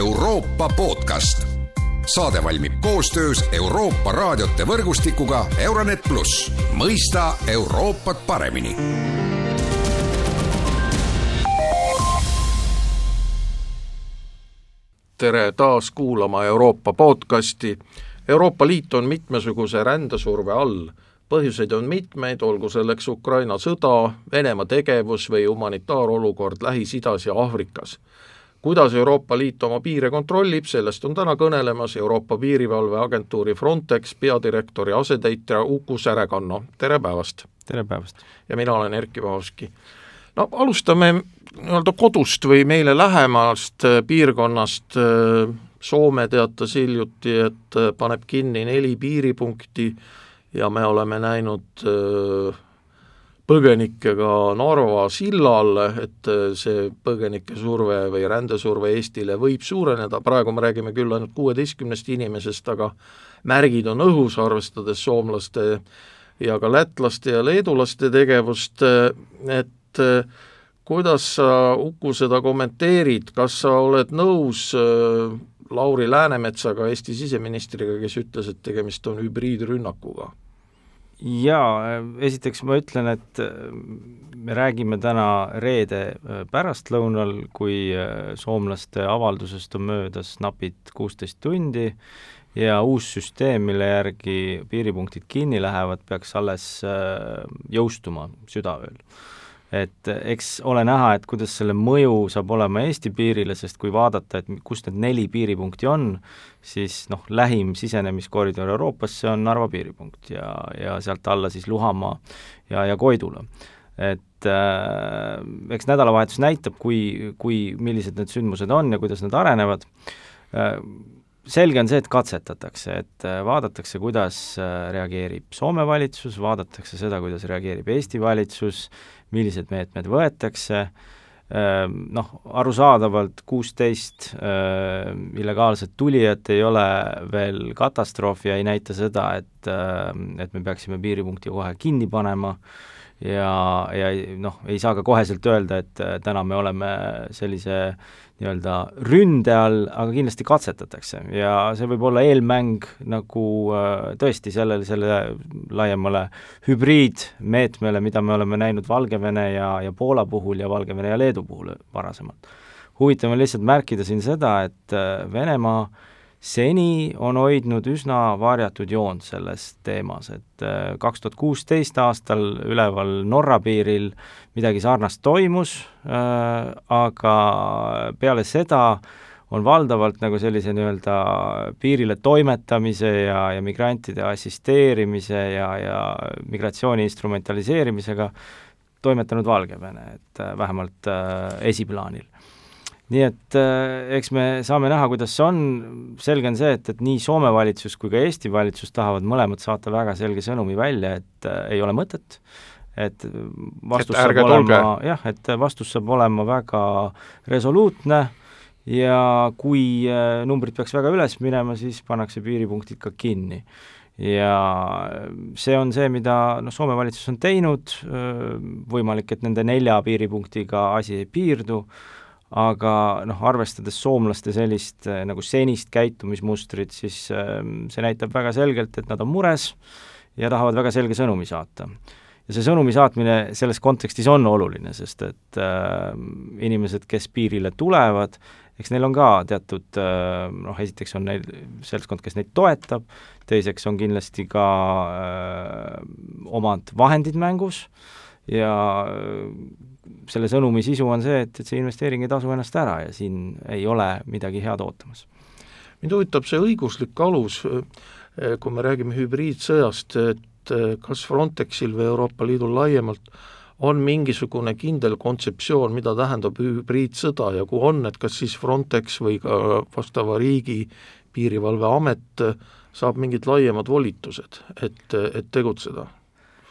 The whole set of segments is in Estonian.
Euroopa podcast. saade valmib koostöös Euroopa raadiote võrgustikuga Euronet pluss, mõista Euroopat paremini tere taas kuulama Euroopa podcasti. Euroopa Liit on mitmesuguse rändesurve all. põhjuseid on mitmeid, olgu selleks Ukraina sõda, Venemaa tegevus või humanitaarolukord Lähis-Idas ja Aafrikas. Kuidas Euroopa Liit oma piire kontrollib, sellest on täna kõnelemas Euroopa Piirivalveagentuuri Frontex peadirektori asetäitja Uku Särekanno, tere päevast! tere päevast! ja mina olen Erkki Vahovski. no alustame nii-öelda kodust või meile lähemast äh, piirkonnast, äh, Soome teatas hiljuti, et äh, paneb kinni neli piiripunkti ja me oleme näinud põgenikke ka Narva sillal, et see põgenike surve või rändesurve Eestile võib suureneda, praegu me räägime küll ainult kuueteistkümnest inimesest, aga märgid on õhus, arvestades soomlaste ja ka lätlaste ja leedulaste tegevust, et kuidas sa, Uku, seda kommenteerid, kas sa oled nõus äh, Lauri Läänemetsaga, Eesti siseministriga, kes ütles, et tegemist on hübriidrünnakuga? Jaa, esiteks ma ütlen, et äh, me räägime täna reede äh, pärastlõunal, kui soomlaste avaldusest on möödas napid kuusteist tundi ja uus süsteem, mille järgi piiripunktid kinni lähevad, peaks alles jõustuma südaööl et eks ole näha, et kuidas selle mõju saab olema Eesti piirile, sest kui vaadata, et kus need neli piiripunkti on, siis noh, lähim sisenemiskoridor Euroopasse on Narva piiripunkt ja, ja sealt alla siis Luhamaa ja, ja Koidula. et äh, eks nädalavahetus näitab, kui, kui, millised need sündmused on ja kuidas nad arenevad äh,, selge on see, et katsetatakse, et äh, vaadatakse, kuidas äh, reageerib Soome valitsus, vaadatakse seda, kuidas reageerib Eesti valitsus millised meetmed võetakse, ehm, noh, arusaadavalt kuusteist ehm, illegaalset tulijat ei ole veel katastroof ja ei näita seda, et, ehm, et me peaksime piiripunkti kohe kinni panema ja, ja noh, ei saa ka koheselt öelda, et täna me oleme sellise nii-öelda ründe all, aga kindlasti katsetatakse ja see võib olla eelmäng nagu äh, tõesti sellele, selle laiemale hübriidmeetmele, mida me oleme näinud Valgevene ja, ja Poola puhul ja Valgevene ja Leedu puhul varasemalt. huvitav on lihtsalt märkida siin seda, et äh, Venemaa äh, seni on hoidnud üsna varjatud joont selles teemas, et äh, kaks tuhat kuusteist aastal üleval Norra piiril midagi sarnast toimus, äh, aga peale seda on valdavalt nagu sellise nii-öelda piirile toimetamise ja, ja migrantide assisteerimise ja, ja migratsiooni instrumentaliseerimisega toimetanud Valgevene, et äh, vähemalt äh, esiplaanil nii et äh, eks me saame näha, kuidas see on, selge on see, et, et nii Soome valitsus kui ka Eesti valitsus tahavad mõlemad saata väga selge sõnumi välja, et äh, ei ole mõtet, et vastus et saab olema, jah, et vastus saab olema väga resoluutne ja kui äh, numbrid peaks väga üles minema, siis pannakse piiripunktid ka kinni. Ja see on see, mida noh, Soome valitsus on teinud, äh, võimalik, et nende nelja piiripunktiga asi ei piirdu, aga noh, arvestades soomlaste sellist äh, nagu senist käitumismustrit, siis äh, see näitab väga selgelt, et nad on mures ja tahavad väga selge sõnumi saata. ja see sõnumi saatmine selles kontekstis on oluline, sest et äh, inimesed, kes piirile tulevad, eks neil on ka teatud äh, noh, esiteks on neil seltskond, kes neid toetab, teiseks on kindlasti ka äh, omad vahendid mängus ja selle sõnumi sisu on see, et, et see investeering ei tasu ennast ära ja siin ei ole midagi head ootamas. mind huvitab see õiguslik alus, eh, kui me räägime hübriidsõjast, et eh, kas Frontexil või Euroopa Liidul laiemalt on mingisugune kindel kontseptsioon, mida tähendab hübriidsõda ja kui on, et kas siis Frontex või ka vastava riigi piirivalveamet saab mingid laiemad volitused, et, et tegutseda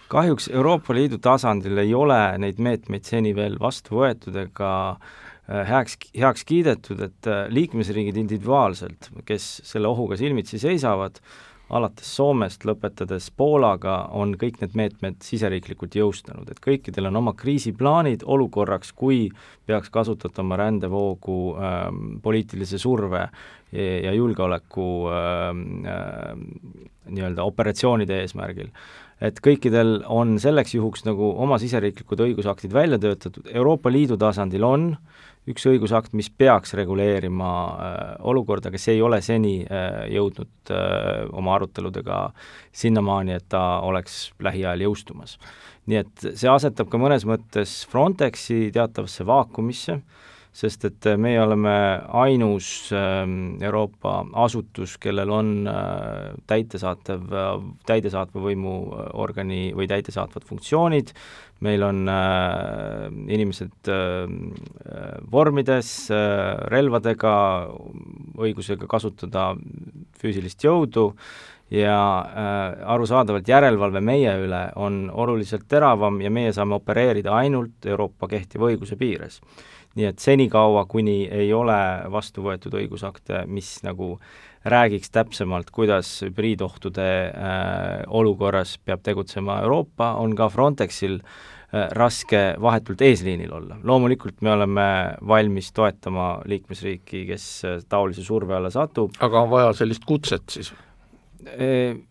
kahjuks Euroopa Liidu tasandil ei ole neid meetmeid seni veel vastu võetud ega äh, heaks, heaks kiidetud, et äh, liikmesriigid individuaalselt, kes selle ohuga silmitsi seisavad, alates Soomest, lõpetades Poolaga, on kõik need meetmed siseriiklikult jõustanud, et kõikidel on oma kriisiplaanid olukorraks, kui peaks kasutatama rändevoogu ähm, poliitilise surve ja, ja julgeoleku ähm, äh, nii-öelda operatsioonide eesmärgil et kõikidel on selleks juhuks nagu oma siseriiklikud õigusaktid välja töötatud, Euroopa Liidu tasandil on üks õigusakt, mis peaks reguleerima äh, olukorda, aga see ei ole seni äh, jõudnud äh, oma aruteludega sinnamaani, et ta oleks lähiajal jõustumas. nii et see asetab ka mõnes mõttes Frontexi teatavasse vaakumisse äh,, sest et äh, meie oleme ainus ähm, Euroopa asutus, kellel on äh, täitesaatev, täidesaatva võimu äh, organi või täidesaatvad funktsioonid, meil on inimesed vormides, relvadega, õigusega kasutada füüsilist jõudu, ja äh, arusaadavalt järelevalve meie üle on oluliselt teravam ja meie saame opereerida ainult Euroopa kehtiva õiguse piires nii et senikaua, kuni ei ole vastu võetud õigusakte, mis nagu räägiks täpsemalt, kuidas hübriidohtude äh, olukorras peab tegutsema Euroopa, on ka Frontexil äh, raske vahetult eesliinil olla. loomulikult me oleme valmis toetama liikmesriiki, kes äh, taolise surve alla satub. aga on vaja sellist kutset siis?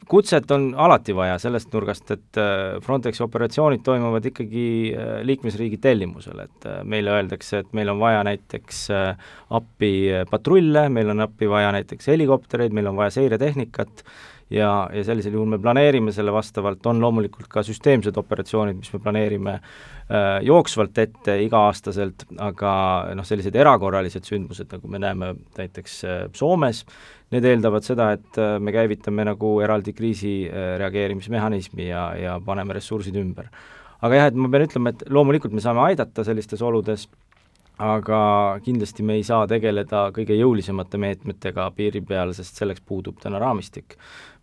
Kutset on alati vaja sellest nurgast, et äh, Frontexi operatsioonid toimuvad ikkagi äh, liikmesriigi tellimusel, et äh, meile öeldakse, et meil on vaja näiteks appi patrulle, meil on appi vaja näiteks helikoptereid, meil on vaja seiretehnikat, ja, ja sellisel juhul me planeerime selle vastavalt, on loomulikult ka süsteemsed operatsioonid, mis me planeerime äh, jooksvalt ette iga-aastaselt, aga noh, sellised erakorralised sündmused, nagu me näeme näiteks äh, Soomes, need eeldavad seda, et äh, me käivitame nagu eraldi kriisi äh, reageerimismehhanismi ja, ja paneme ressursid ümber. aga jah, et ma pean ütlema, et loomulikult me saame aidata sellistes oludes, aga kindlasti me ei saa tegeleda kõige jõulisemate meetmetega piiri peal, sest selleks puudub täna raamistik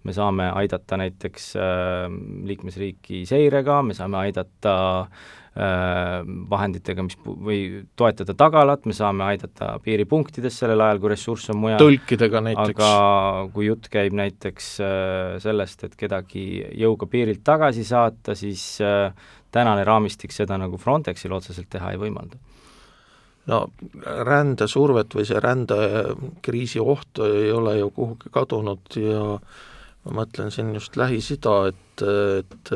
me saame aidata näiteks äh, liikmesriiki seirega, me saame aidata äh, vahenditega, mis pu-, või toetada tagalat, me saame aidata piiripunktides sellel ajal, kui ressurss on mujal. tõlkidega näiteks. aga kui jutt käib näiteks äh, sellest, et kedagi jõuga piirilt tagasi saata, siis äh, tänane raamistik seda nagu Frontexil otseselt teha ei võimalda no rändesurvet või see rändekriisi oht ei ole ju kuhugi kadunud ja ma mõtlen siin just Lähis-Ida, et, et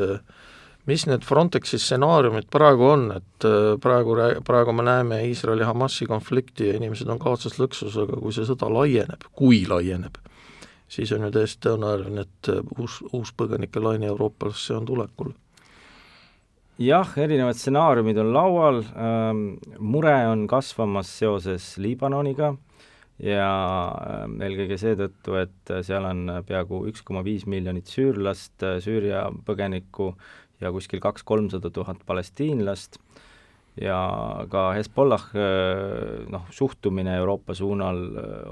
mis need Frontexi stsenaariumid praegu on, et praegu, praegu me näeme Iisraeli-Hamasi konflikti ja inimesed on kaotsas lõksus, aga kui see sõda laieneb, kui laieneb, siis on ju täiesti tõenäoline, et uus, uus põgenike laine Euroopasse on tulekul jah, erinevad stsenaariumid on laual ähm,, mure on kasvamas seoses Liibanoniga ja ähm, eelkõige seetõttu, et äh, seal on peaaegu üks koma viis miljonit süürlast, äh, Süüria põgenikku ja kuskil kaks-kolmsada tuhat palestiinlast ja ka Hezbollah äh, noh, suhtumine Euroopa suunal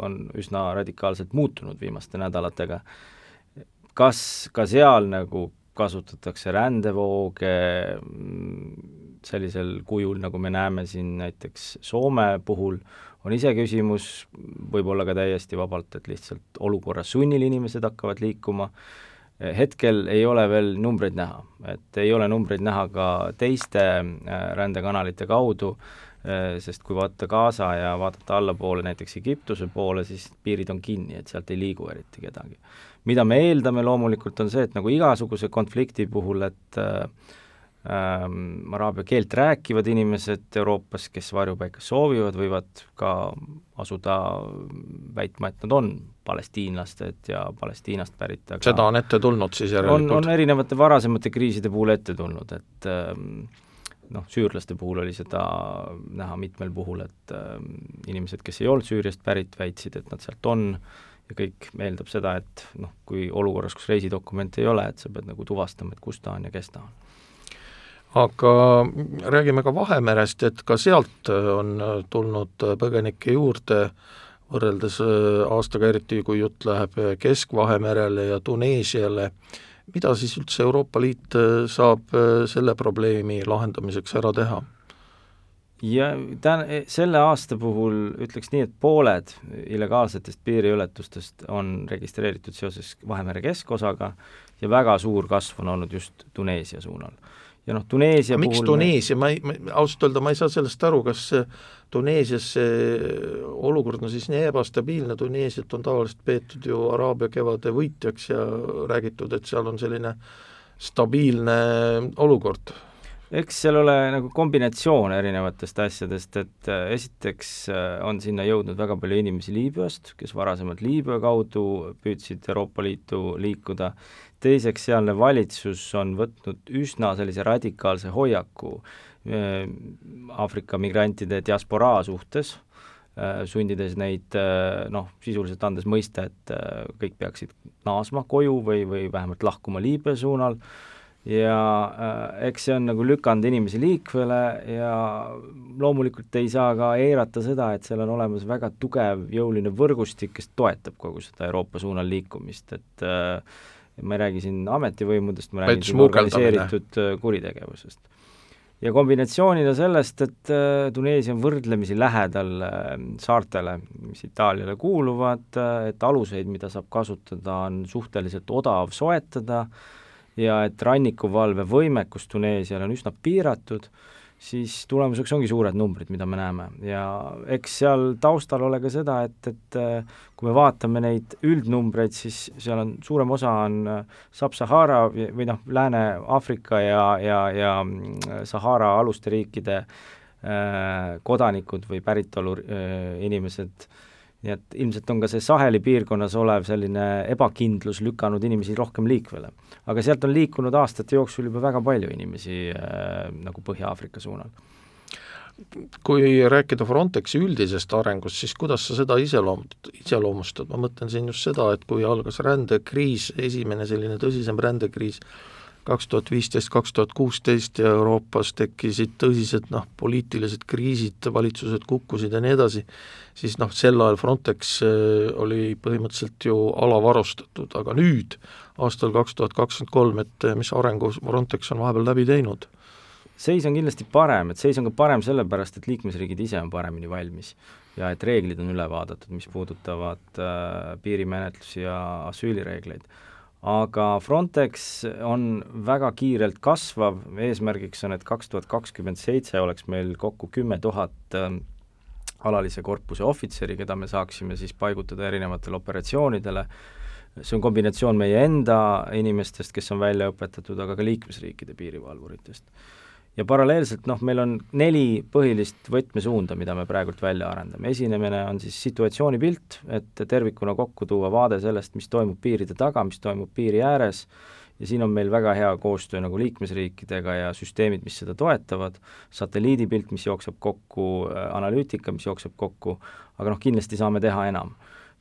on üsna radikaalselt muutunud viimaste nädalatega. kas ka seal nagu kasutatakse rändevooge mm, sellisel kujul, nagu me näeme siin näiteks Soome puhul, on iseküsimus, võib-olla ka täiesti vabalt, et lihtsalt olukorra sunnil inimesed hakkavad liikuma, hetkel ei ole veel numbreid näha, et ei ole numbreid näha ka teiste äh, rändekanalite kaudu, sest kui vaadata Gaza ja vaadata allapoole, näiteks Egiptuse poole, siis piirid on kinni, et sealt ei liigu eriti kedagi. mida me eeldame loomulikult, on see, et nagu igasuguse konflikti puhul, et äh, ähm, araabia keelt rääkivad inimesed Euroopas, kes varjupaika soovivad, võivad ka asuda väitma, et nad on palestiinlased ja Palestiinast pärit, aga seda on ette tulnud siis järelikult? on, on erinevate varasemate kriiside puhul ette tulnud, et ähm, noh, süürlaste puhul oli seda näha mitmel puhul, et ähm, inimesed, kes ei olnud Süüriast pärit, väitsid, et nad sealt on. Ja kõik eeldab seda, et noh, kui olukorras, kus reisidokumente ei ole, et sa pead nagu tuvastama, et kus ta on ja kes ta on. Aga räägime ka Vahemerest, et ka sealt on tulnud põgenikke juurde, võrreldes äh, aastaga, eriti kui jutt läheb Kesk-Vahemerele ja Tuneesiale, mida siis üldse Euroopa Liit äh, saab äh, selle probleemi lahendamiseks ära teha? ja tä-, selle aasta puhul ütleks nii, et pooled illegaalsetest piiriületustest on registreeritud seoses Vahemere keskosaga ja väga suur kasv on olnud just Tuneesia suunal. Ja noh, Tuneesia miks puhul Tuneesia, ma ei, ma ausalt öelda ma ei saa sellest aru, kas Tuneesias see olukord on siis nii ebastabiilne, Tuneesiat on tavaliselt peetud ju Araabia kevade võitjaks ja räägitud, et seal on selline stabiilne olukord. Eks seal ole nagu kombinatsioon erinevatest asjadest, et äh, esiteks äh, on sinna jõudnud väga palju inimesi Liibüast, kes varasemalt Liibüa kaudu püüdsid Euroopa Liitu liikuda, teiseks sealne valitsus on võtnud üsna sellise radikaalse hoiaku äh, Aafrika migrantide diasporaa suhtes, sundides neid noh, sisuliselt andes mõista, et kõik peaksid naasma koju või, või vähemalt lahkuma Liibüa suunal. Ja äh, eks see on nagu lükanud inimesi liikvele ja loomulikult ei saa ka eirata seda, et seal on olemas väga tugev jõuline võrgustik, kes toetab kogu seda Euroopa suunal liikumist, et äh, ma ei räägi siin ametivõimudest, ma räägin siin organiseeritud äh, kuritegevusest. ja kombinatsioonina sellest, et äh, Tuneesia on võrdlemisi lähedal äh, saartele, mis Itaaliale kuuluvad, et aluseid, mida saab kasutada, on suhteliselt odav soetada ja et rannikuvalve võimekus Tuneesial on üsna piiratud, siis tulemuseks ongi suured numbrid, mida me näeme. Ja eks seal taustal ole ka seda, et, et äh, kui me vaatame neid üldnumbreid, siis seal on, suurem osa on äh, Sub-Sahara või noh, Lääne-Aafrika ja, ja, ja mm, Sahara aluste riikide äh, kodanikud või päritolu äh, inimesed. äh, nii et ilmselt on ka see Saheli piirkonnas olev selline ebakindlus lükanud inimesi rohkem liikvele. aga sealt on liikunud aastate jooksul juba väga palju inimesi äh, nagu Põhja-Aafrika suunal. kui rääkida Frontexi üldisest arengust, siis kuidas sa seda iseloomustad, iseloomustad, ma mõtlen siin just seda, et kui algas rändekriis, esimene selline tõsisem rändekriis, kaks tuhat viisteist, kaks tuhat kuusteist ja Euroopas tekkisid tõsised noh, poliitilised kriisid, valitsused kukkusid ja nii edasi, siis noh, sel ajal Frontex äh, oli põhimõtteliselt ju alavarustatud, aga nüüd, aastal kaks tuhat kakskümmend kolm, et äh, mis arengu Frontex on vahepeal läbi teinud? seis on kindlasti parem, et seis on ka parem sellepärast, et liikmesriigid ise on paremini valmis ja et reeglid on üle vaadatud, mis puudutavad äh, piirimenetlusi ja asüülireegleid aga Frontex on väga kiirelt kasvav, eesmärgiks on, et kaks tuhat kakskümmend seitse oleks meil kokku kümme tuhat ähm, alalise korpuse ohvitseri, keda me saaksime siis paigutada erinevatele operatsioonidele, see on kombinatsioon meie enda inimestest, kes on välja õpetatud, aga ka liikmesriikide piirivalvuritest ja paralleelselt noh, meil on neli põhilist võtmesuunda, mida me praegult välja arendame, esimene on siis situatsioonipilt, et tervikuna kokku tuua vaade sellest, mis toimub piiride taga, mis toimub piiri ääres, ja siin on meil väga hea koostöö nagu liikmesriikidega ja süsteemid, mis seda toetavad, satelliidipilt, mis jookseb kokku, analüütika, mis jookseb kokku, aga noh, kindlasti saame teha enam.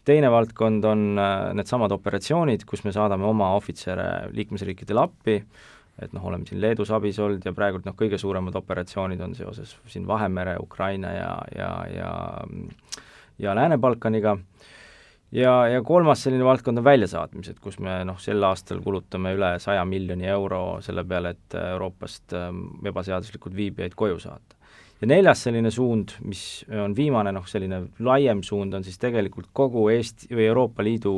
Teine valdkond on äh, needsamad operatsioonid, kus me saadame oma ohvitsere liikmesriikidele appi, et noh, oleme siin Leedus abis olnud ja praegult noh, kõige suuremad operatsioonid on seoses siin Vahemere, Ukraina ja, ja, ja ja Lääne-Balkaniga, ja, ja kolmas selline valdkond on väljasaatmised, kus me noh, sel aastal kulutame üle saja miljoni euro selle peale, et Euroopast ähm, ebaseaduslikult viibijaid koju saata. ja neljas selline suund, mis on viimane noh, selline laiem suund, on siis tegelikult kogu Eesti või Euroopa Liidu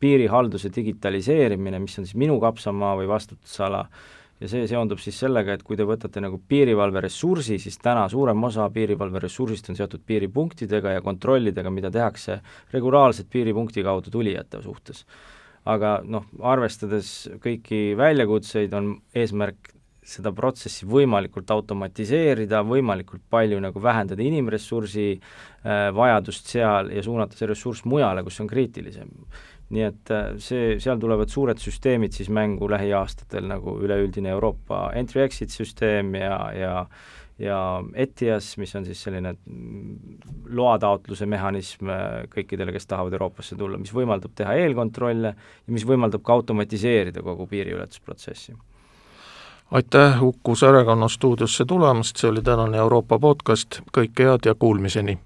piirihalduse digitaliseerimine, mis on siis minu kapsamaa või vastutusala, ja see seondub siis sellega, et kui te võtate nagu piirivalveressursi, siis täna suurem osa piirivalveressursist on seotud piiripunktidega ja kontrollidega, mida tehakse regulaarselt piiripunkti kaudu tulijate suhtes. aga noh, arvestades kõiki väljakutseid, on eesmärk seda protsessi võimalikult automatiseerida, võimalikult palju nagu vähendada inimressursi äh, vajadust seal ja suunata see ressurss mujale, kus on kriitilisem nii et äh, see, seal tulevad suured süsteemid siis mängu lähiaastatel, nagu üleüldine Euroopa entry-exit süsteem ja, ja ja ETIAS, mis on siis selline mm, loataotluse mehhanism äh, kõikidele, kes tahavad Euroopasse tulla, mis võimaldab teha eelkontrolle ja mis võimaldab ka automatiseerida kogu piiriületusprotsessi. aitäh Uku Särekonna stuudiosse tulemast, see oli tänane Euroopa podcast, kõike head ja kuulmiseni!